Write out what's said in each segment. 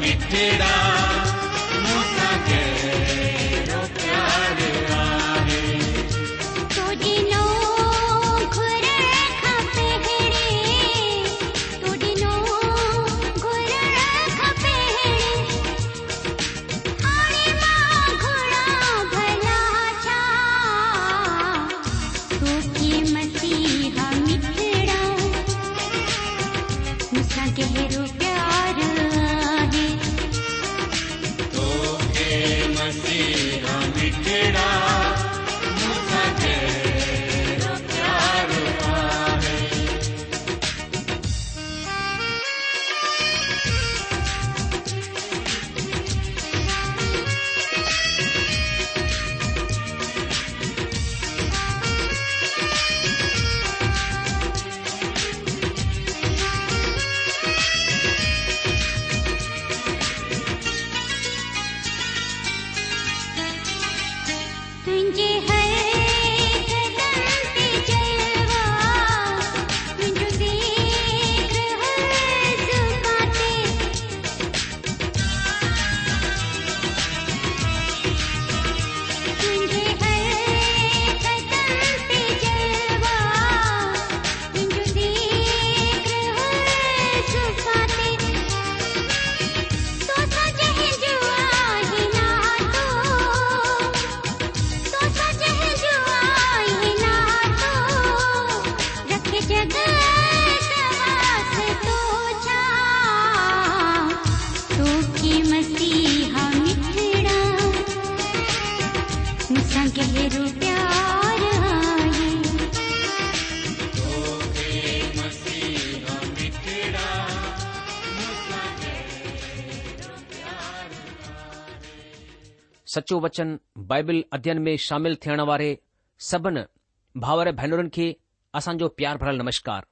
मिदा விட்டிடா सचो वचन बाइबिल अध्ययन में शामिल थियण वारे सभिनी भावर भेनरुनि खे असांजो प्यार भरल नमस्कार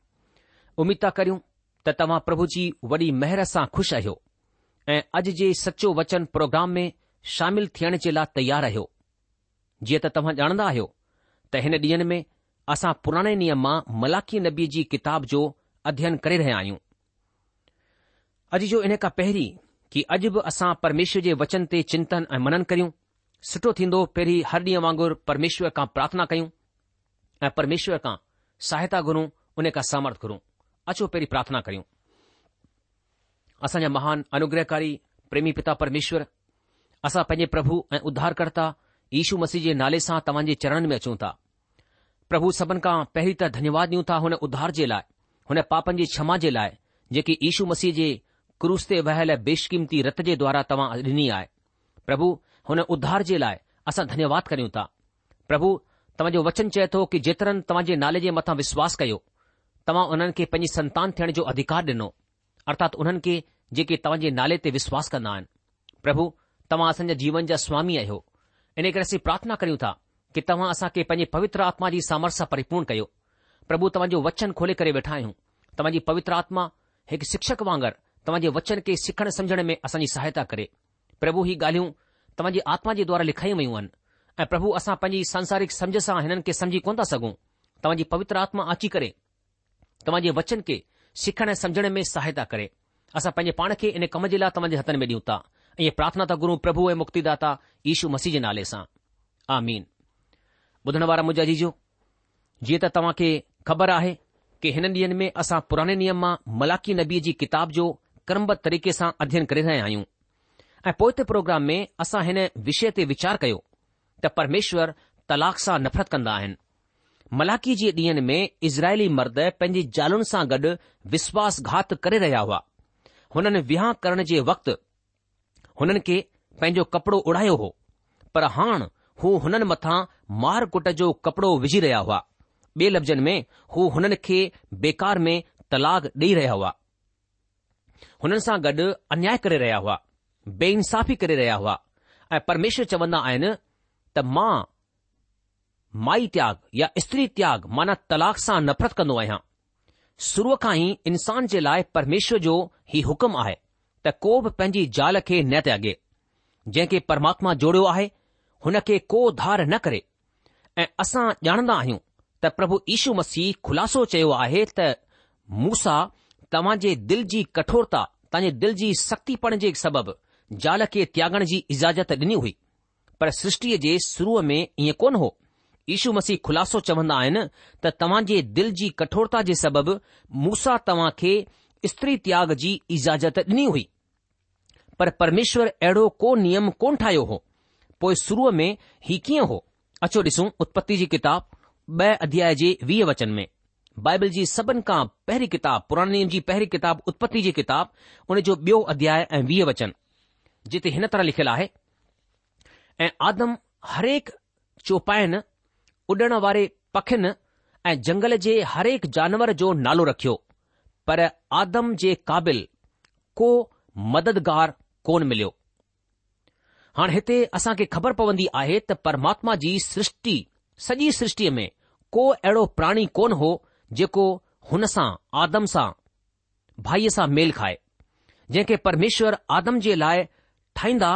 उमीद था करियूं त तव्हां प्रभु जी वॾी महिर सां खु़शि आहियो ऐं अॼु जे सचो वचन प्रोग्राम में शामिल थियण जे लाइ तयार आहियो जीअं त तव्हां ॼाणंदा आहियो त हिन ॾींहनि में असां पुराणे नियम मां मलाखी नबी जी किताब जो अध्ययन करे रहिया आहियूं अॼु जो इन खां पहिरीं कि अॼु बि असां परमेश्वर जे वचन ते चिंतन ऐं मनन करियूं सुठो थींदो पहिरीं हर ॾींहुं वांगुरु परमेश्वर खां प्रार्थना कयूं ऐं परमेश्वर खां सहायता घुरूं उन खां समर्थ घुरूं अचो पहिरीं प्रार्थना करियूं असांजा महान अनुग्रहकारी प्रेमी पिता परमेश्वर असां पंहिंजे प्रभु ऐं उद्धारकर्ता ईशू मसीह जे नाले सां तव्हांजे चरणनि में अचूं था प्रभु सभिनि खां पहिरीं त धन्यवाद ॾियूं था हुन उद्धार जे लाइ हुन पापनि जी क्षमा जे लाइ जेकी यीशु मसीह जे क्रूस ते वहियल बेशकीमती रत जे द्वारा तव्हां ॾिनी आहे प्रभु हुन उद्धार जे लाइ असां धन्यवाद करियूं था प्रभु तव्हांजो वचन चए थो कि जेतरन तव्हांजे नाले जे मथां विश्वास कयो तव्हां उन्हनि खे पंहिंजी संतान थियण जो अधिकार ॾिनो अर्थात उन्हनि खे जेके तव्हांजे नाले ते विश्वास कंदा आहिनि प्रभु तव्हां असांजे जीवन जा स्वामी आहियो इन करे असीं प्रार्थना करियूं था कि तव्हां असां खे पंहिंजे पवित्र आत्मा जी सां परिपूर्ण कयो प्रभु तव्हांजो वचन खोले करे वेठा आहियूं तव्हांजी पवित्र आत्मा हिकु शिक्षक वांगुरु तव्हां जे वचन खे सिखण समुझण में असांजी सहायता करे प्रभु ही ॻाल्हियूं तव्हांजे आत्मा जे द्वारा लिखाई वयूं आहिनि ऐं प्रभु असां पंहिंजी सांसारिक समझ सां हिननि खे समझी कोन था सघूं तव्हांजी पवित्र आत्मा अची करे तव्हां जे वचन खे सिखण ऐं समझण में सहायता करे असां पंहिंजे पाण खे इन कम जे लाइ तव्हां जे हथनि में ॾियूं था ऐ प्रार्थना था गुरू प्रभु ऐं मुक्तिदाता ईशू मसीह जे नाले सां आ मीन ॿुधण वारा मुंहिंजा जीजो जीअं त तव्हां खे ख़बर आहे कि हिन ॾींहनि में असां पुराणे नियम मां मलाकी नबीअ जी किताब जो क्रमबद्ध तरीक़े सां अध्ययन करे रहिया आहियूं ऐं पोए ते प्रोग्राम में असां हिन विषय ते वीचार कयो त परमेश्वर तलाक सां नफ़रत कंदा आहिनि मलाकी जे ॾींहनि में इज़राइली मर्द पंहिंजी ज़ालुनि सां गॾु विश्वासघात करे रहिया हुआ हुननि विहाउ करण जे वक़्तु हुननि खे पंहिंजो कपड़ो उडायो हो पर हाणु हू हुननि मथां मार कुट जो कपड़ो विझी रहिया हुआ ॿिए लफ़्ज़नि में हू हुननि खे बेकार में तलाक ॾेई रहिया हुआ हुननि सां गॾु अन्याय करे रहिया हुआ बेइंसाफ़ी करे रहिया हुआ ऐं परमेश्वर चवंदा आहिनि त मां माई त्याग या स्त्री त्याग माना तलाक सां नफ़रत कंदो आहियां शुरूअ खां ई इंसान जे लाइ परमेश्वर जो ही हुकुम आहे त को बि पंहिंजी ज़ाल खे न त्यागे जंहिंखे परमात्मा जोड़ियो आहे हुन खे को धार न करे ऐं असां ॼाणंदा आहियूं त प्रभु यीशू मसीह खुलासो चयो आहे त मूसा तव्हां जे दिल जी कठोरता तव्हांजे दिल जी सख़्तीपण जे सबबि ज़ाल खे त्यागण जी इजाज़त ॾिनी हुई पर सृष्टि जे शुरूअ में ईअं कोन हो ईशू मसीह ख़ुलासो चवंदा आहिनि त तव्हां जे दिल जी कठोरता जे सबबि मूसा तव्हां खे स्त्री त्याग जी इजाज़त ॾिनी हुई पर परमेश्वर अहिड़ो को नियम कोन ठाहियो हो पोइ शुरूअ में ही कीअं हो अचो ॾिसूं उत्पति जी किताब ॿ अध्याय जे वीह वचन में बाइबल जी सभिनी खां पहिरीं किताबु पुराणीअ जी पहिरीं किताब उत्पति जी किताब उन जो ॿियो अध्याय ऐं वीह वचन जिते हिन तरह लिखियलु आहे ऐं आदम हरेक चौपाइनि उॾण वारे पखियुनि ऐं जंगल जे हरेक जानवर जो नालो रखियो पर आदम जे क़ाबिल को मददगार कोन मिलियो हाणे हिते असांखे ख़बर पवंदी आहे त परमात्मा जी सृष्टि सॼी सृष्टिअ में को अहिड़ो प्राणी कोन हो जेको हुन सां आदम सां भाईअ सां मेल खाए जंहिंखे परमेश्वर आदम जे लाइ ठाहींदा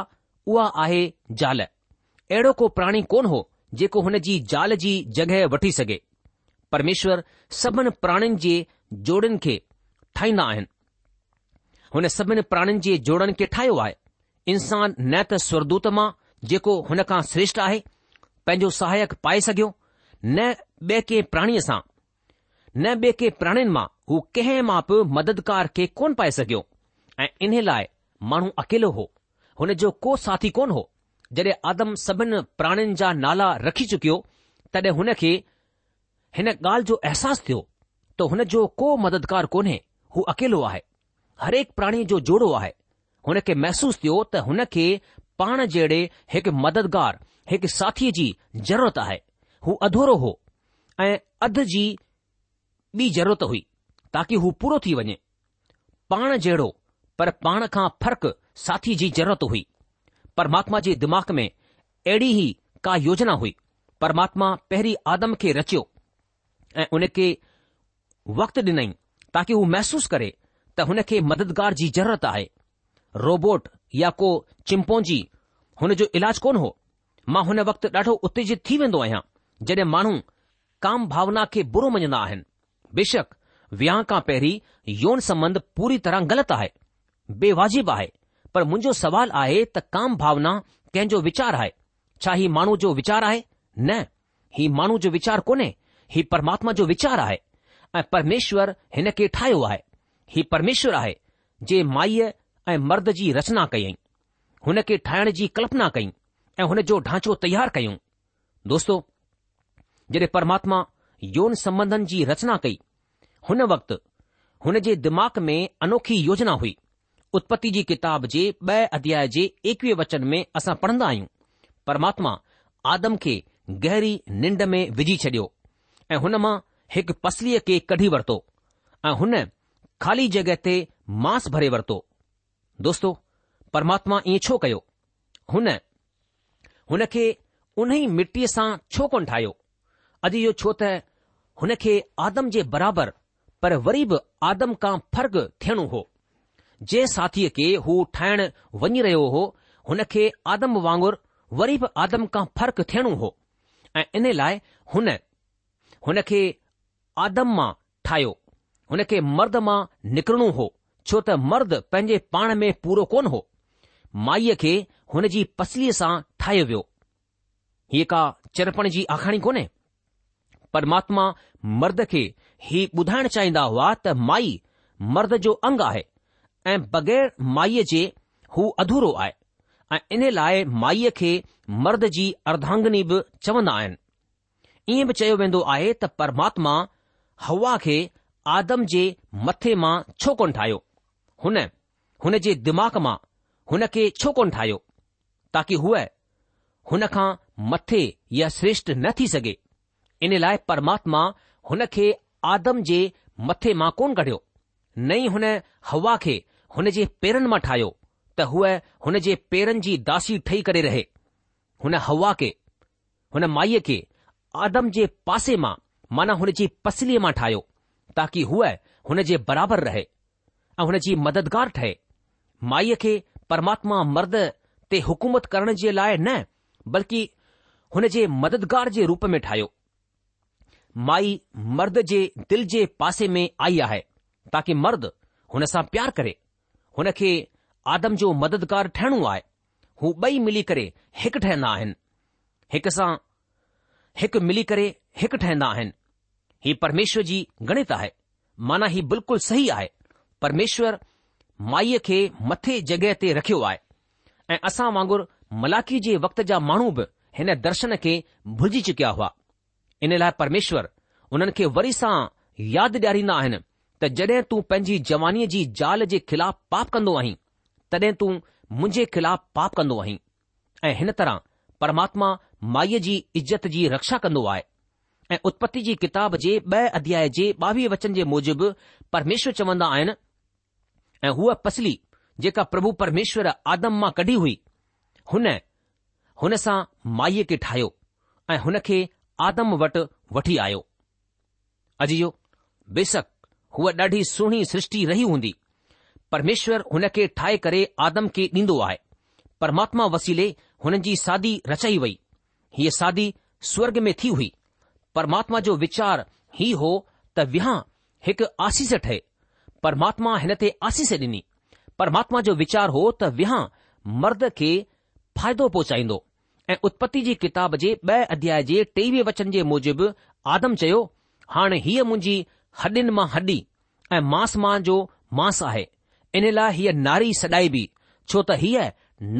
उहा आहे ज़ाल अहिड़ो को प्राणी कोन हो जेको हुन जी ज़ाल जी जॻहि वठी सघे परमेश्वर सभिनी प्राणियुनि जे जोड़नि खे ठाहींदा आहिनि हुन सभिनी प्राणियुनि जे जोड़नि खे ठाहियो आहे इंसान न त स्वरदूत मां जेको हुन खां श्रेष्ठ आहे पंहिंजो सहायक पाए सघियो न ॿिए कंहिं प्राणीअ सां न ॿिए के प्राणियुनि मां हू कंहिं मां बि मददगार खे कोन पाए सघियो ऐं इन लाइ माण्हू अकेलो हो हुन जो को साथी कोन हो जॾहिं आदम सभिनि प्राणियुनि जा नाला रखी चुकियो तॾहिं हुन खे हिन ॻाल्हि जो अहसासु थियो त हुन जो को मददगार कोन्हे हू अकेलो आहे हरेक प्राणी जो जोड़ो आहे हुन खे महसूसु थियो त हुन खे पाण जहिड़े हिकु मददगार हिकु साथीअ जी ज़रूरत आहे हू अधूरो हो ऐं अधु जी बि ज़रूरत हुई ताकी हू पूरो थी वञे पाण जहिड़ो पर पाण खां फ़र्क़ साथी जी ज़रूरत हुई परमात्मा जे दिमाग़ में अहिड़ी ई का योजना हुई परमात्मा पहिरीं आदम खे रचियो ऐं उन खे वक्त डि॒नई ताकी हू महसूसु करे त हुन खे मददगार जी ज़रूरत आहे रोबोट या को चिम्पो हुन जो इलाज कोन हो मां हुन वक़्तु ॾाढो उत्तेजित थी वेंदो आहियां जड॒हिं माण्हू काम भावना खे बुरो मञन्दा आहिनि बेशक विहांउ खां पहिरीं योौन संबंध पूरी तरह ग़लति आहे बेवाजिबु आहे पर मुंहिंजो सुवालु आहे त काम भावना कंहिंजो वीचारु आहे छा हीउ माण्हू जो वीचारु आहे न ही माण्हू जो वीचारु कोन्हे ही परमात्मा जो वीचारु आहे ऐं परमेश्वर हिन खे ठाहियो आहे हीउ परमेश्वर आहे जे माईअ ऐं मर्द जी रचना कयईं हुन खे ठाहिण जी कल्पना कईं ऐं हुन जो ढांचो तयारु कयूं दोस्तो जॾहिं परमात्मा यौन संबंधन जी रचना कई हुन वक्त हुन जे दिमाग़ में अनोखी योजना हुई उत्पत्ति जी किताब जे ब॒ अध्याय जे एकवीह वचन में असां पढ़ंदा आहियूं परमात्मा आदम खे गहरी निंड में विझी छडि॒यो ऐं हुन मां हिकु पसलीअ खे कढी वरितो ऐं हुन खाली जॻहि ते मांस भरे वरितो दोस्तो परमात्मा ईअं छो कयो हुन खे उन ई मिटीअ सां छो कोन ठाहियो अॼु इहो छो त हुन खे आदम जे बराबरि पर वरी बि आदम खां फ़र्क थियणो हो जंहिं साथीअ खे हू ठाहिण वञी रहियो हो हुन खे आदम वांगुरु वरी बि आदम खां फ़र्क़ु थियणो हो ऐं इन लाइ हुन हुन खे आदम मां ठाहियो हुन खे मर्द मां निकिरणो हो छो त मर्द पंहिंजे पाण में पूरो कोन हो माईअ खे हुन जी पसलीअ सां ठाहियो वियो हीअ का चरपण जी आखाणी कोन्हे परमात्मा मर्द खे ही ॿुधाइण चाहींदा हुआ त माई मर्द जो अंग आहे ऐं बगै़र माईअ जे हू अधूरो आहे ऐं इन लाइ माईअ खे मर्द जी अर्धांगनी बि चवंदा आहिनि ईअं बि चयो वेंदो आहे त परमात्मा हवा खे आदम जे मथे मां छो कोन ठाहियो हुन हुन जे दिमाग़ मां हुन खे छो कोन ठाहियो ताक़ी हूअ हुन खां मथे या श्रेष्ठ न थी सघे इन लाइ परमात्मा हुन खे आदम जे मथे मां कोन कढियो नई हुन हवा खे हुन जे पेरनि मां ठाहियो त हूअ हुन जे पेरनि जी दासी ठही करे रहे हुन हवा खे हुन माईअ खे आदम जे पासे मां माना हुन जी पसली मां ठाहियो ताकी हूअ हुन जे बराबर रहे ऐं हुन जी मददगार ठहे माईअ खे परमात्मा मर्द ते हुकूमत करण जे लाइ न बल्कि हुन जे मददगार जे रूप में ठाहियो माई मर्द जे दिल जे पासे में आई आहे ताकि मर्द हुन सां प्यार करे हुन खे आदम जो मददगार ठहिणो आहे हू ॿई मिली करे हिकु ठहंदा आहिनि हिक सां हिकु मिली करे हिकु ठहंदा आहिनि ही परमेश्वर जी गणित आहे माना ही बिल्कुलु सही आहे परमेश्वर माईअ खे मथे जॻहि ते रखियो आहे ऐं असां वांगुरु मलाखी जे वक़्त जा माण्हू बि हिन दर्शन खे भुलिजी चुकिया हुआ इन लाइ परमेश्वर उन्हनि खे वरी सां यादि ॾियारींदा आहिनि त जॾहिं तूं पंहिंजी जवानीअ जी ज़ाल जे ख़िलाफ़ पाप कंदो आहीं तॾहिं तूं मुंहिंजे ख़िलाफ़ पाप कंदो आहीं ऐं हिन तरह परमात्मा माईअ जी इज़त जी रक्षा कंदो आहे ऐं उत्पति जी किताब जे ब॒ अध्याय जे ॿावीह वचन जे मूजिबि परमेश्वर चवंदा आहिनि ऐं हूअ पसली जेका प्रभु परमेश्वर आदम मां कढी हुई हुन हुन सां माईअ खे ठाहियो ऐं हुन खे आदम वटि वठी आयो अजीयो, बेशक हूअ ॾाढी सुहिणी सृष्टि रही हूंदी परमेश्वर हुन खे ठाहे करे आदम खे ॾींदो आहे परमात्मा वसीले हुननि जी सादी रचाई वई हीअ सादी स्वर्ग में थी हुई परमात्मा जो वीचारु हीउ हो त विहां हिकु आसीस ठहे परमात्मा हिन ते आसीस ॾिनी परमात्मा जो वीचारु हो त विहां मर्द खे फ़ाइदो पहुचाईंदो ऐं उत्पति जी किताब जे ॿ अध्याय जे टेवीह वचन जे मूजिबि आदम चयो हाणे हीअ मुंहिंजी हॾियुनि मां हॾी ऐं मांस मां जो मांस आहे इन लाइ हीअ नारी सॾाइबी छो त हीअ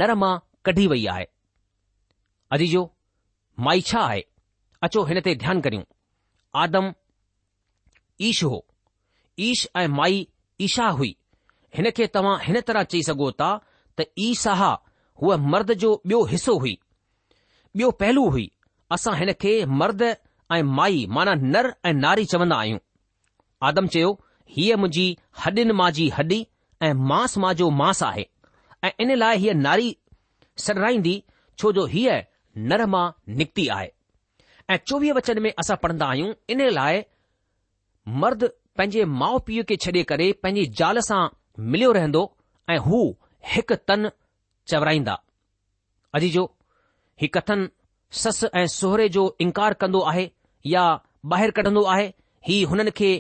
नर मां कढी वई आहे अजी जो माई छा आहे अचो हिन ते ध्यानु करियूं आदम ईश हो ईश ऐं माई ईशा हुई हिन खे तव्हां हिन तरह चई सघो था त ईशाह हूअ मर्द जो ॿियो हिसो हुई ॿियो पहलू हुई असां हिन खे मर्द ऐं माई माना नर ऐं नारी चवंदा आहियूं आदम चयो हीअ मुंहिंजी हॾियुनि मां जी हॾी ऐं मांस मां जो मांस आहे ऐं इन लाइ हीअ नारी सराईंदी छो जो हीअ नर मां निकिती आहे ऐं चोवीह वचन में असां पढ़ंदा आहियूं इन लाइ मर्द पंहिंजे माउ पीउ खे छॾे करे पंहिंजी ज़ाल सां मिलियो रहंदो ऐं हू हिकु तन चवराईंदा अजी जो हीउ कथन ससु ऐं सोहरे जो इनकार कंदो आहे या ॿाहिरि कढंदो आहे हीउ हुननि खे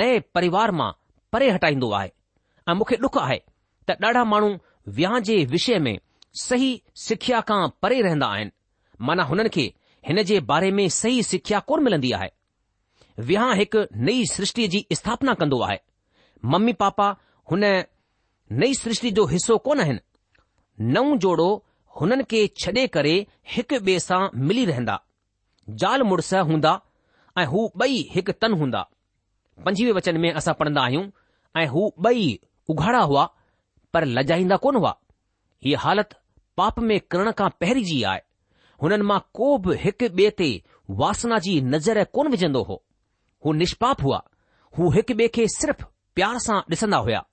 नए परिवार मां परे हटाईंदो आहे ऐं मूंखे ॾुख आहे त ॾाढा माण्हू विहांउ जे विषय में सही सिख्या खां परे रहंदा आहिनि माना हुननि खे हिन जे बारे में सही सिख्या कोन मिलंदी आहे विहांउ हिकु नई सृष्टि जी स्थापना कंदो आहे मम्मी पापा हुन नई सृष्टि जो हिसो कोन आहिनि नओं जोड़ो हुननि खे छॾे करे हिक ॿिए सां मिली रहंदा ज़ाल मुड़ुस हूंदा ऐं हू ॿई हिकु तन हूंदा पंजवीह वचन में असां पढ़ंदा आहियूं ऐं हू ॿई उघाड़ा हुआ पर लजाईंदा कोन हुआ हीअ हालति पाप में किरण खां पहिरीं जी आहे हुननि मां को बि हिकु ॿिए ते वासना जी नज़र कोन विझंदो हो हू निष्पाप हुआ हू हिकु ॿिए खे सिर्फ़ प्यार सां ॾिसंदा हुआ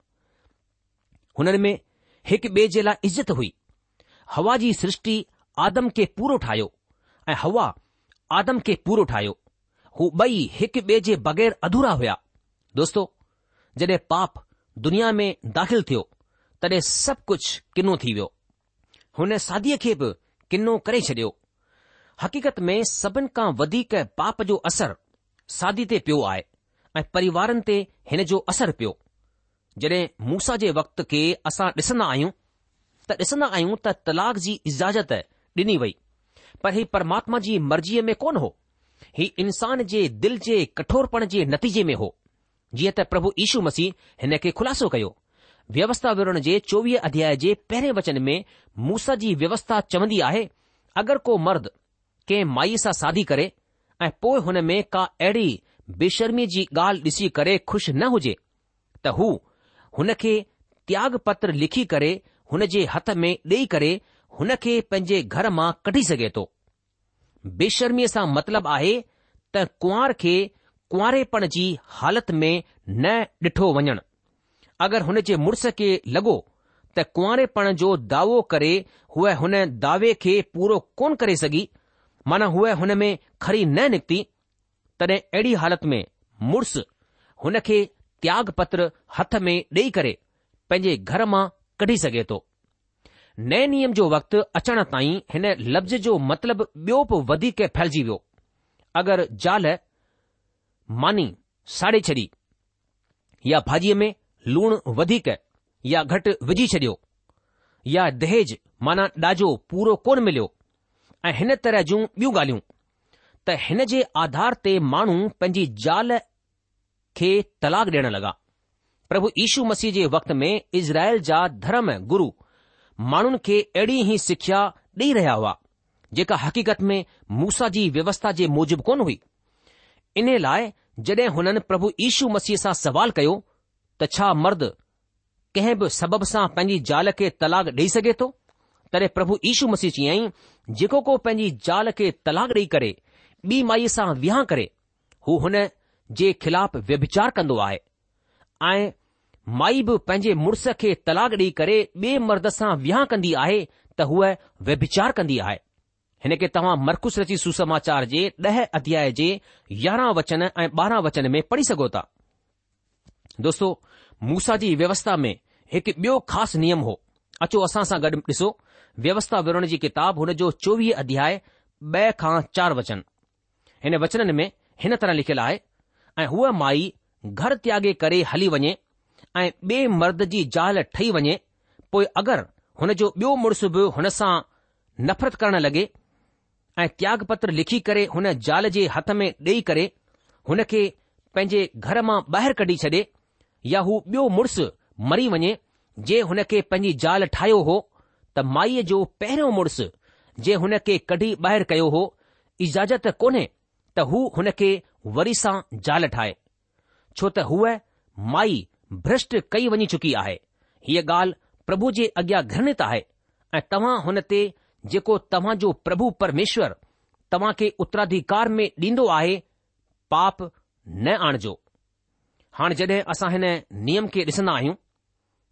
हुननि में हिकु ॿिए जे लाइ इज़त हुई हवा जी सृष्टि आदम खे पूरो ठाहियो ऐं हवा आदम खे पूरो ठाहियो हू ॿई हिक ॿिए जे बग़ैर अधूरा हुया दोस्तो जॾहिं पाप दुनिया में दाख़िल थियो तॾहिं सभु कुझु किनो थी वियो हुन सादीअ खे बि किनो करे छडि॒यो हक़ीक़त में सभिनि खां वधीक पाप जो असर सादी ते पियो आहे ऐं परिवारनि ते हिन जो असर पियो जड॒हिं मूसा जे वक़्त खे असां ॾिसंदा आहियूं त ॾिसंदा आहियूं त तलाक जी इजाज़त ॾिनी वई पर ही परमात्मा जी मर्ज़ीअ में कोन हो ही इन्सान जे दिल जे कठोरपण जे नतीजे में हो जीअं त प्रभु यीशू मसीह हिन खे खु़लासो कयो व्यवस्था विढ़ण जे चोवीह अध्याय जे पहिरें वचन में मूस जी व्यवस्था चवंदी आहे अगरि को मर्द कंहिं माई सां सादी करे ऐं पोए हुन में का अहिड़ी बेशर्मी जी ॻाल्हि ॾिसी करे खु़शि न हुजे त हू हुन खे त्याग पत्र लिखी करे हुन जे हथ में ॾेई करे हुन खे पंहिंजे घर मां कढी सघे थो बेशर्मीअ सां मतिलब आहे त कुंआर खे कुंआरेपण जी हालति में न ॾिठो वञणु अगरि हुन जे मुड़ुस खे लॻो त कुंआरेपण जो दावो करे हूअ हुन दावे खे पूरो कोन करे सघी माना हूअ हुन में खड़ी न निकिती तॾहिं अहिड़ी हालति में मुड़ुस हुन खे त्याग पत्र हथ में ॾेई करे पंहिंजे घर मां कढी सघे थो नए नियम जो वक़्तु अचण ताईं हिन लफ़्ज़ जो मतिलब ॿियो बि वधीक फैलिजी वियो अगरि ज़ाल मानी साड़े छॾी या भाॼीअ में लूणु वधीक या घटि विझी छडि॒यो या दहेज माना ॾाजो पूरो कोन मिलियो ऐं हिन तरह जूं ॿियूं ॻाल्हियूं त हिन जे आधार ते माण्हू पंहिंजी ज़ाल खे तलाक डि॒यणु लॻा પ્રભુ ઈસુ મસીજે વખત મે ઇઝરાયલ જા ધર્મ ગુરુ માનન કે એડી હી સખિયા દે રયા હોા જે કા હકીકત મે મૂસાજી વ્યવસ્થા જે موجب કોન હુઈ ઇને લાય જડે હનન પ્રભુ ઈસુ મસીસા સવાલ કયો તછા मर्द કે હે બ સબબ સા પંજી જાલ કે તલાગ દે સકે તો તર પ્રભુ ઈસુ મસીજી આઈ જિકો કો પંજી જાલ કે તલાગ દે કરે બી માય સા વ્યાહ કરે હુ હને જે खिलाफ વિભચાર કંદો આય ऐं माई बि पंहिंजे मुड़ुस खे तलाक ॾेई करे ॿिए मर्द सां विहाउ कंदी आहे त हूअ व्यभिचार कंदी आहे हिन खे तव्हां मरकुस रची सुसमाचार जे ॾह अध्याय जे यारहं वचन ऐं ॿारहं वचन में पढ़ी सघो था दोस्तो मूसा जी व्यवस्था में हिकु ॿियो ख़ासि नियम हो अचो असां सां गॾु ॾिसो व्यवस्था विहण जी किताब हुन जो चोवीह अध्याय ॿ खां चार वचन हिन वचननि में हिन तरह लिखियलु आहे ऐं हूअ माई घर त्यागे करे हली वञे ऐं ॿिए मर्द जी जाल ठही वञे पोइ अगरि हुन जो बि॒यो मुड़ुसु बि हुनसां नफ़रत करण लॻे ऐं पत्र लिखी करे हुन जाल जे हथ में डे॒ई करे हुन खे पंहिंजे घर मां ॿाहिरि कढी छॾे या हू बि॒यो मुड़ुसु मरी वञे जे हुनखे पंहिंजी जाल ठाहियो हो त माईअ जो पहिरियों मुड़ुसु जे हुन खे कढी ॿाहिरि कयो हो इजाज़त कोन्हे त हू हुनखे वरी सां जाल ठाहे छो त हूअ माई भ्रष्ट कई वञी चुकी आहे हीअ ॻाल्हि प्रभु जे अॻियां घृणित आहे ऐं तव्हां हुन ते जेको तव्हां जो प्रभु परमेश्वर तव्हां खे उत्तराधिकार में ॾींदो आहे पाप न आणिजो हाणे जड॒हिं असां हिन नियम खे ॾिसंदा आहियूं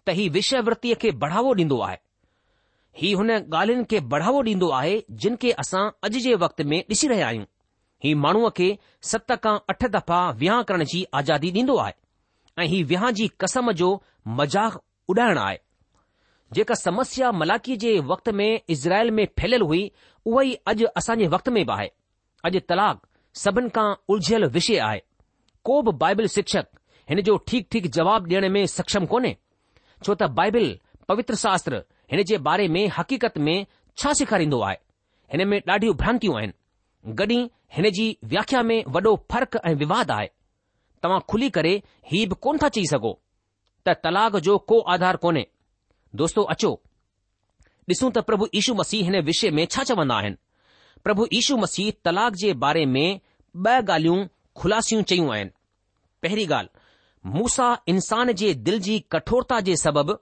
त ही विषय खे बढ़ावो ॾींदो आहे हीउ हुन ॻाल्हिन खे बढ़ावो ॾींदो आहे जिनखे असां अॼु जे वक़्त में ॾिसी रहिया आहियूं हीउ माण्हूअ खे सत खां अठ दफ़ा विहा करण जी आज़ादी ॾींदो आहे ऐं हीउ विहां जी कसम जो मज़ाक़ उॾाइण आहे जेका समस्या मलाकीअ जे वक़्त में इज़राइल में फैलियल हुई उहा ई अॼु असांजे वक़्त में बि आहे अॼु तलाक सभिनि खां उलझियल विषय आहे को बि बाइबिल शिक्षक हिन जो ठीक ठीक जवाब ॾियण में सक्षम कोन्हे छो त बाइबिल पवित्र शास्त्र हिन जे बारे में हक़ीक़त में छा सेखारींदो आहे हिन में ॾाढियूं भ्रांतियूं आहिनि गॾी हिन जी व्याख्या में वॾो फ़र्क़ु ऐं विवाद आहे तव्हां खुली करे हीउ बि कोन था चई सघो त तलाक जो को आधार कोन्हे दोस्तो अचो ॾिसूं त प्रभु यीशू मसीह हिन विषय में छा चवंदा आहिनि प्रभु यीशू मसीह तलाक जे बारे में ॿ ॻाल्हियूं खुलासियूं चयूं आहिनि पहिरीं ॻाल्हि मूसा इंसान जे दिलि जी कठोरता जे सबबि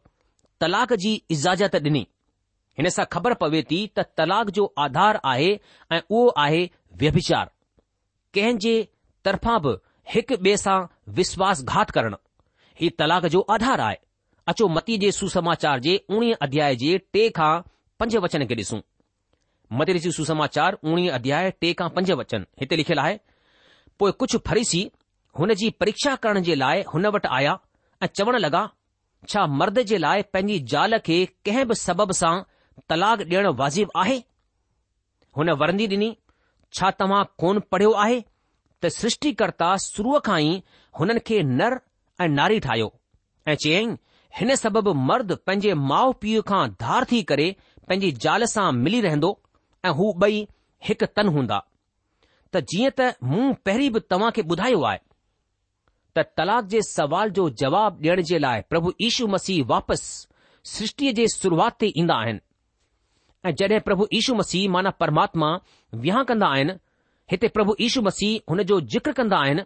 तलाक जी इज़ाज़त ॾिनी हिन सां ख़बर पवे थी त तलाक जो आधार आहे ऐं उहो आहे व्यभिचार कंहिं जे तर्फ़ां बि हिकु ॿिए सां विश्वासघात करणु ही तलाक जो आधार आहे अचो मती जे सुसमाचार जे उणिवीह अध्याय जे टे खां पंज वचन खे ॾिसूं जी सुसमाचार उणिवीह अध्याय टे खां पंज वचन हिते लिखियलु आहे पोइ कुझु फरीसी हुन जी परीक्षा करण जे लाइ हुन वटि आया ऐं चवण लॻा छा मर्द जे लाइ पंहिंजी ज़ाल खे कंहिं बि सबब सां तलाक ॾियणु वाज़िबु आहे हुन वरंदी ॾिनी छा तव्हां कोन पढ़ियो आहे त सृष्टिकर्ता शुरूअ खां ई हुननि खे नर ऐं नारी ठाहियो ऐं चयईं हिन सबबि मर्द पंहिंजे माउ पीउ खां धार थी करे पंहिंजी ज़ाल सां मिली रहंदो ऐं हू ॿई हिकु तन हूंदा त जीअं त मूं पहिरीं बि तव्हां खे ॿुधायो आहे त तलाक जे सवाल जो जवाबु ॾियण जे लाइ प्रभु यीशू मसीह वापसि सृष्टिअ जे शुरूआत ते ईंदा आहिनि ऐं जॾहिं प्रभु यीशू मसीह माना परमात्मा विहां कंदा आहिनि हिते प्रभु यीशू मसीह हुन जो जिक्र कंदा आहिनि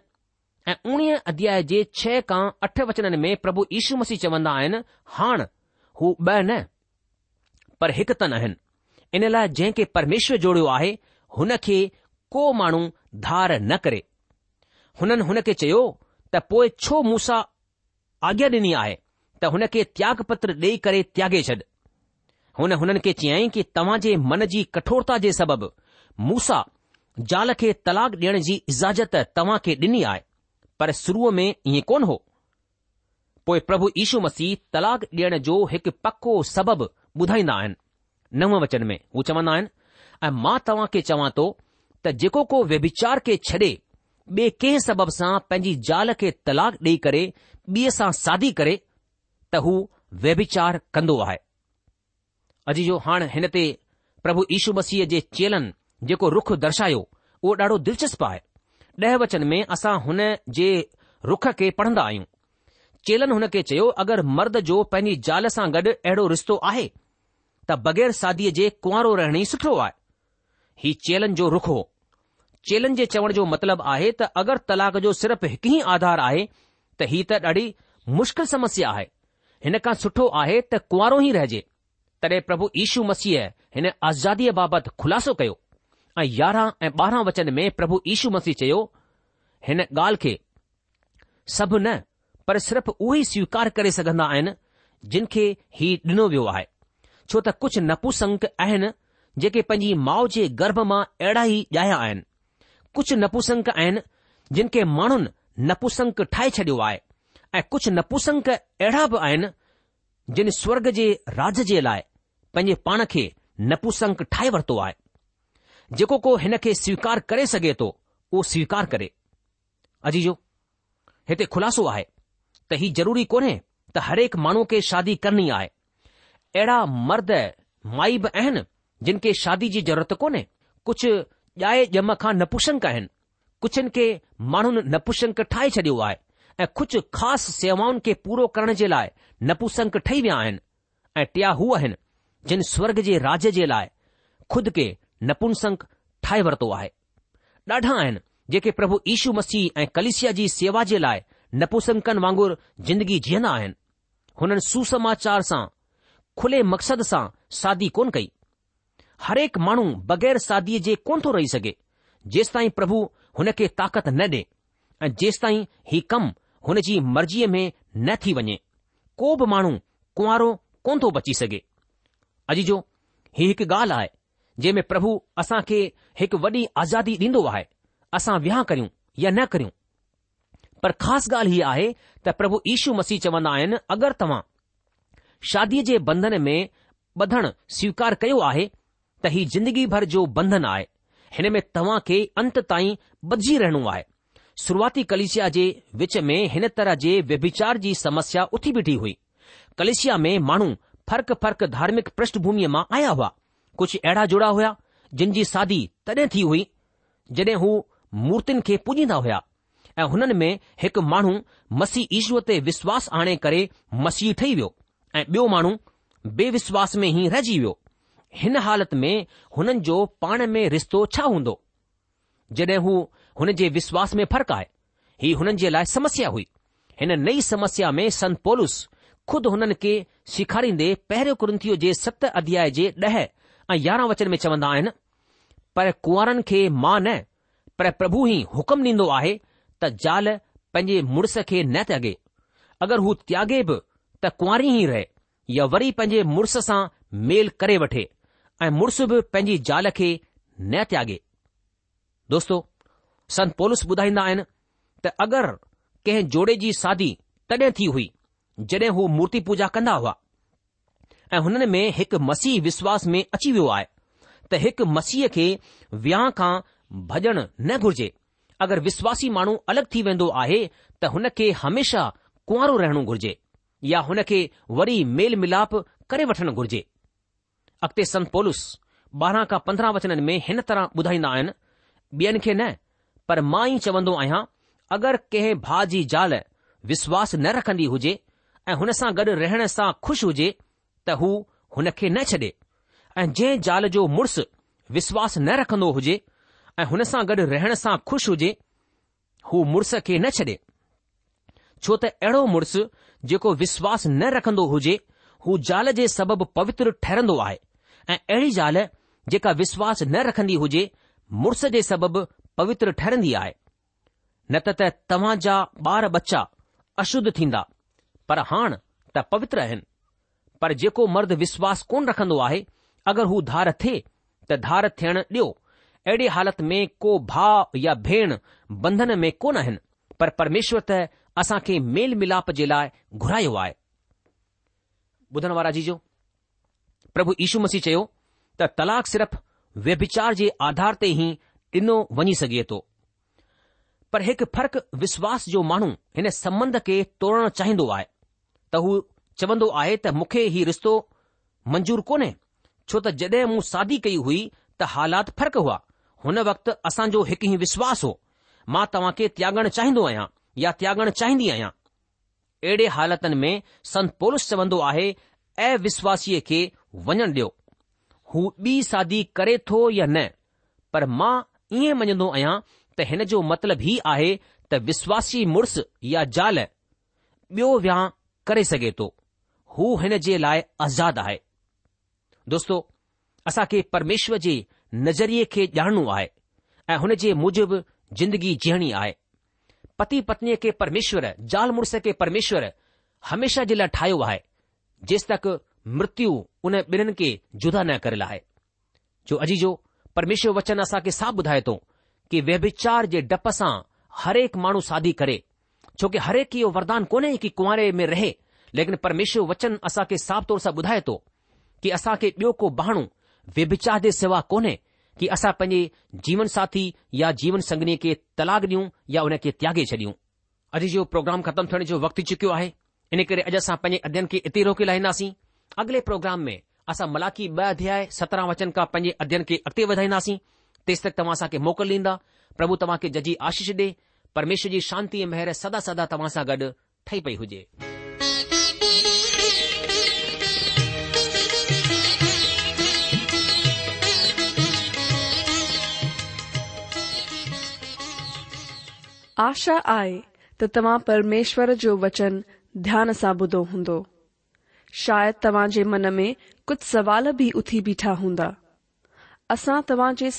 ऐं उणिवीह अध्याय जे छह खां अठ वचननि में प्रभु यीशू मसीह चवंदा आहिनि हाण हू ॿ न पर हिकु तन आहिनि इन लाइ जंहिं खे परमेश्वर जोड़ियो आहे हुन खे को माण्हू धार न करे हुननि हुन खे चयो त पोइ छो मूसा आज्ञा ॾिनी आहे त हुन खे त्याग पत्र ॾेई करे त्यागे छॾ हुन हुननि खे चयाईं की तव्हांजे मन जी कठोरता जे सबबु मूसा ज़ाल खे तलाक डि॒यण जी इज़ाजत तव्हां खे डि॒नी आहे पर शुरू में ई कोन हो पोएं प्रभु यीशू मसीह तलाक डि॒यण जो हिकु पको सबबु ॿुधाईंदा आहिनि नव वचन में हू चवंदा आहिनि ऐं मां तव्हां खे चवां थो त जेको को व्यभीचार खे छडे॒ बे कंहिं सबब सां पंहिंजी ज़ाल खे तलाक ॾेई करे ॿिए सां सादी करे त हू व्यपिचार कंदो आहे अॼु जो हाणे हिन ते प्रभु ईशू बसीअ जे चेलन जेको रुख दर्शायो उहो ॾाढो दिलचस्पु आहे ॾह वचन में असां हुन जे रुख खे पढ़न्दा आहियूं चेलनि हुन खे चयो अगरि मर्द जो पंहिंजी ज़ाल सां गॾु अहिड़ो रिश्तो आहे त बग़ैर सादीअ जे कुंवरो रहणी सुठो आहे ही चेलन जो रुख हो चेलनि जे चवण जो मतिलबु आहे त अगरि तलाक जो सिर्फ़ हिकु ई आधार आहे त ही त ॾाढी मुश्किल समस्या आहे हिन खां सुठो आहे त कुंवरो ई रहिजे तॾहिं प्रभु यीशू मसीह हिन आज़ादीअ बाबति ख़ुलासो कयो ऐं यारहं ऐं ॿारहं वचन में प्रभु यीशू मसीह चयो हिन ॻाल्हि खे सभु न पर सिर्फ़ु उहे ई स्वीकार करे सघंदा आहिनि जिन खे ही ॾिनो वियो आहे छो त कुझु नपुसंक आहिनि जेके पंहिंजी माउ जे गर्भ मां अहिड़ा ई ॼाया आहिनि कुझु नपुसंक आहिनि जिन खे माण्हुनि नपुसंक ठाहे छॾियो आहे ऐं कुझु नपुसंक अहिड़ा बि आहिनि जिन स्वर्ग जे राज जे लाइ पंहिंजे पाण खे नपुसंक ठाहे वरितो आहे जेको को हिन खे स्वीकार करे सघे थो उहो स्वीकार करे अजीजो हिते ख़ुलासो आहे त हीउ ज़रूरी कोन्हे त हरेक माण्हू खे शादी करणी आहे अहिड़ा मर्द माई बि आहिनि जिन खे शादी जी ज़रूरत कोन्हे कुझु ॼाए ॼम खां नपुसंक आहिनि कुझिनि खे माण्हुनि नपुशंक ठाहे छॾियो आहे ऐं कुझु ख़ासि सेवाऊं खे पूरो करण जे लाइ नपुसंक ठही विया आहिनि ऐं टिया हू आहिनि जिन स्वर्ग जे राज जे लाइ ख़ुदि खे नपुसंक ठाहे वरितो आहे ॾाढा आहिनि जेके प्रभु यीशु मसीह ऐं कलिशिया जी सेवा जे लाइ नपुसंकनि वांगुर जिंदगी जीअंदा आहिनि हुननि सुसमाचार सां खुले मक़सद सां सादी कोन कई हर माण्हू बगै़र सादीअ जे कोन थो रही सघे जेसि ताईं प्रभु हुन खे ताक़त न ॾे ऐं जेसिताईं ही कमु हुन जी मर्जीअ में न थी वञे को बि माण्हू कुंवारो कोन थो बची सघे अॼु जो हीउ हिकु ॻाल्हि आहे जंहिं में प्रभु असां खे हिकु वॾी आज़ादी ॾींदो आहे असां विहा करियूं या न करियूं पर ख़ासि ॻाल्हि हीअ आहे त प्रभु ईशू मसीह चवंदा आहिनि अगरि तव्हां शादीअ जे बंधन में बधण स्वीकार कयो आहे त हीउ ज़िंदगी भर जो बंधन आहे हिन में तव्हां खे अंत ताईं बधजी रहणो आहे शुरूआती कलशिया जे विच में हिन तरह जे व्यभिचार जी समस्या उथी बीठी हुई कलिशिया में माण्हू फर्क फर्क धार्मिक पृष्ठभूमिअ मां आया हुआ कुझु अहिड़ा जुड़ा हुआ जिन जी शादी तॾहिं थी हुई जड॒हिं हू मूर्तिन खे पूजी्दा हुआ ऐं हुननि में हिकु माण्हू मसीह ईश्वर ते विश्वास आणे करे मसीह ठही वियो ऐं ॿियो माण्हू बेविश्वास में ई रहिजी वियो हिन हालति में हुननि जो पाण में रिश्तो छा हूंदो हू हुन जे विश्वास में फ़र्कु आहे ही हुननि जे लाइ समस्या हुई हिन नई समस्या में संत पोलस ख़ुदि हुननि खे सेखारींदे पहिरियों कुंथीअ जे सत अध्याय जे ॾह ऐं यारहं वचन में चवंदा आहिनि पर कुंवारनि खे मां न पर प्रभु ई हुकुम ॾींदो आहे त ज़ाल पंहिंजे मुड़ुस खे न त्यागे अगरि हू त्यागे बि त कुंवारी ई रहे या वरी पंहिंजे मुड़ुस सां मेल करे वठे ऐं मुड़ुस बि पंहिंजी ज़ाल खे न त्यागे दोस्तो संत पोलस ॿुधाईंदा आहिनि त अगरि कंहिं जोड़े जी शादी तॾहिं थी हुई जॾहिं हू मूर्ति पूजा कंदा हुआ ऐं हुननि में हिकु मसीह विश्वास में अची वियो आहे त हिकु मसीह खे विहांउ खां भॼण न घुर्जे अगरि विश्वासी माण्हू अलॻि थी वेंदो आहे त हुन खे हमेशा कुंवारो रहणो घुर्जे या हुन खे वरी मेल मिलाप करे वठणु घुर्जे अॻिते संत पोलस ॿारहं खां पंद्रहं वचननि में हिन तरह ॿुधाईंदा आहिनि ॿियनि खे न पर मां ई चवंदो आहियां अगरि कंहिं भाउ जी ज़ाल विश्वास न रखंदी हुजे ऐं हुन सां गॾु रहण सां ख़ुशि हुजे त हू हुन खे न छॾे ऐं जंहिं ज़ाल जो मुड़ुसु विश्वास न रखंदो हुजे ऐं हुन सां गॾु रहण सां ख़ुशि हुजे हू मुड़ुस खे न छॾे छो त अहिड़ो मुड़ुसु जेको विश्वास न रखंदो हुजे हू जाल जे सबबु पवित्र ठहरंदो आहे ऐं अहिड़ी ज़ाल जेका विश्वास न रखंदी हुजे मुड़ुस जे सबबि पवित्र ठहरंदी आहे न त तव्हां जा ॿार बच्चा अशुद्ध थींदा पर हाण त पवित्र आहिनि पर जेको मर्द विश्वास कोन रखंदो आहे अगरि हू धार थे त धार थियण ॾियो अहिड़े हालति में को भाउ या भेण बंधन में कोन आहिनि पर परमेश्वर त असांखे मेल मिलाप जे लाइ घुरायो आहे प्रभु ईशू मसीह चयो त तलाक सिर्फ़ु व्यपिचार जे आधार ते ई ॾिनो वञी सघे थो पर हिकु फर्क विश्वास जो माण्हू हिन संबंध खे तोड़णु चाहींदो आहे त हू चवंदो आहे त मूंखे हीउ रिश्तो मंजूर कोन्हे छो त जड॒हिं मूं शादी कई हुई त हालात फ़र्क़ु हुआ हुन वक़्तु असांजो हिकु ई विश्वास हो मां तव्हां खे त्यागणु चाहींदो आहियां या त्यागणु चाहींदी आहियां अहिड़े हालतनि में संत पोलस चवंदो आहे ऐं विश्वासीअ खे वञणु ॾियो हू ॿी शादी करे थो या न पर मां ईअं मञन्दो आहियां त हिन जो मतिलबु ई आहे त विश्वासी मुड़ुसु या जाल ॿियो विहांउ करे सघे थो हू हिन जे लाइ आज़ादु आहे दोस्तो असां खे परमेश्वर जे नज़रिये खे ॼाणणो आहे ऐं हुन जे मुजिबि जिंदगी जीअणी आहे पति पत्नीअ खे परमेश्वरु ज़ाल मुड़ुस खे परमेश्वरु हमेशा जे लाइ ठाहियो आहे जेसि तक मृत्यु हुन ॿिन्हिनि खे जुदा न करियलु आहे जो जो પરમેશ્વર વચન અસા કે સાબ બુઢાય તો કે વેવિચાર જે ઢપસા હરેક માણુ સાધી કરે જો કે હરેકી ઓરદાન કોને કી કુમારે મે રહે લેકિન પરમેશ્વર વચન અસા કે સાબ તોરસા બુઢાય તો કે અસા કે બેકો બાણો વેવિચાર દે સેવા કોને કે અસા પજે જીવન સાથી يا જીવન સંગની કે તલાક ન્યુ يا ઉને કે ત્યાગે ચડીઉ અજે જો પ્રોગ્રામ ખતમ થણ જો વક્ત ચક્યો આહે ઇને કરે અજા સા પજે અધ્યન કે ઇત રોકી લાઈ નાસી આગલે પ્રોગ્રામ મે असां मलाकी ॿ अध्याय सत्रहं वचन खां पंहिंजे अध्ययन खे अॻिते वधाईंदासीं तेसि तक तव्हां असांखे मोकल ॾींदा प्रभु तव्हां खे जजी आशीष ॾे परमेश्वर जी शांती ऐं महर सदा सदा तव्हां सां गॾु ठही पई हुजे आशा आहे त तव्हां परमेश्वर जो वचन ध्यान सां ॿुधो हूंदो शायदि तव्हां जे मन में कुछ सवाल भी उथी बीठा हूंदा असा तवाज जे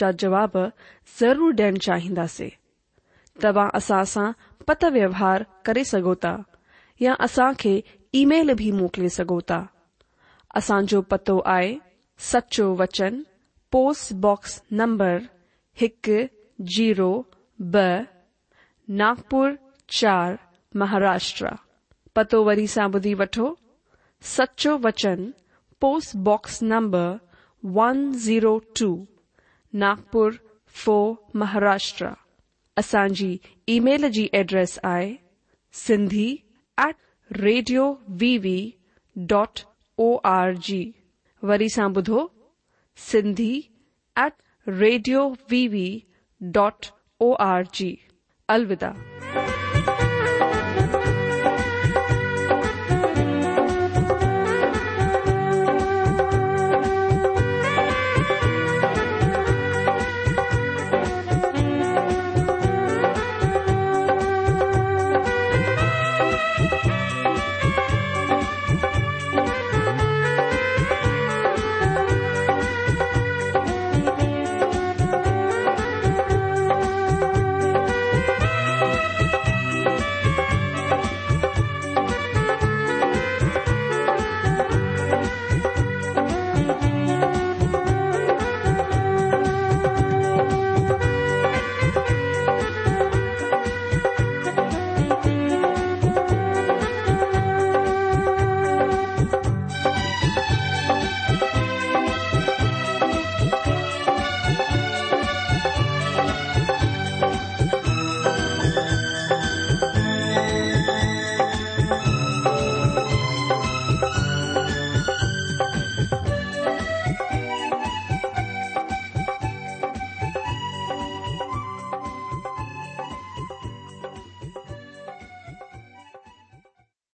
जा जवाब ज़रूर डेण चाहिंदे तव्हां असा सा पत व्यवहार करे सघो या असा खे ईमेल बि मोकिले पतो आए सचो वचन पोस्टबॉक्स नंबर एक जीरो ब नागपुर चार महाराष्ट्र पतो वरी सा बुदी वठो सचो वचन post box number 102, Nagpur 4, Maharashtra. असांजी ईमेल जी एड्रेस आहे Sindhi at radio V V dot O R G वरी सां ॿुधो Sindhi at radio V V dot O R G अलविदा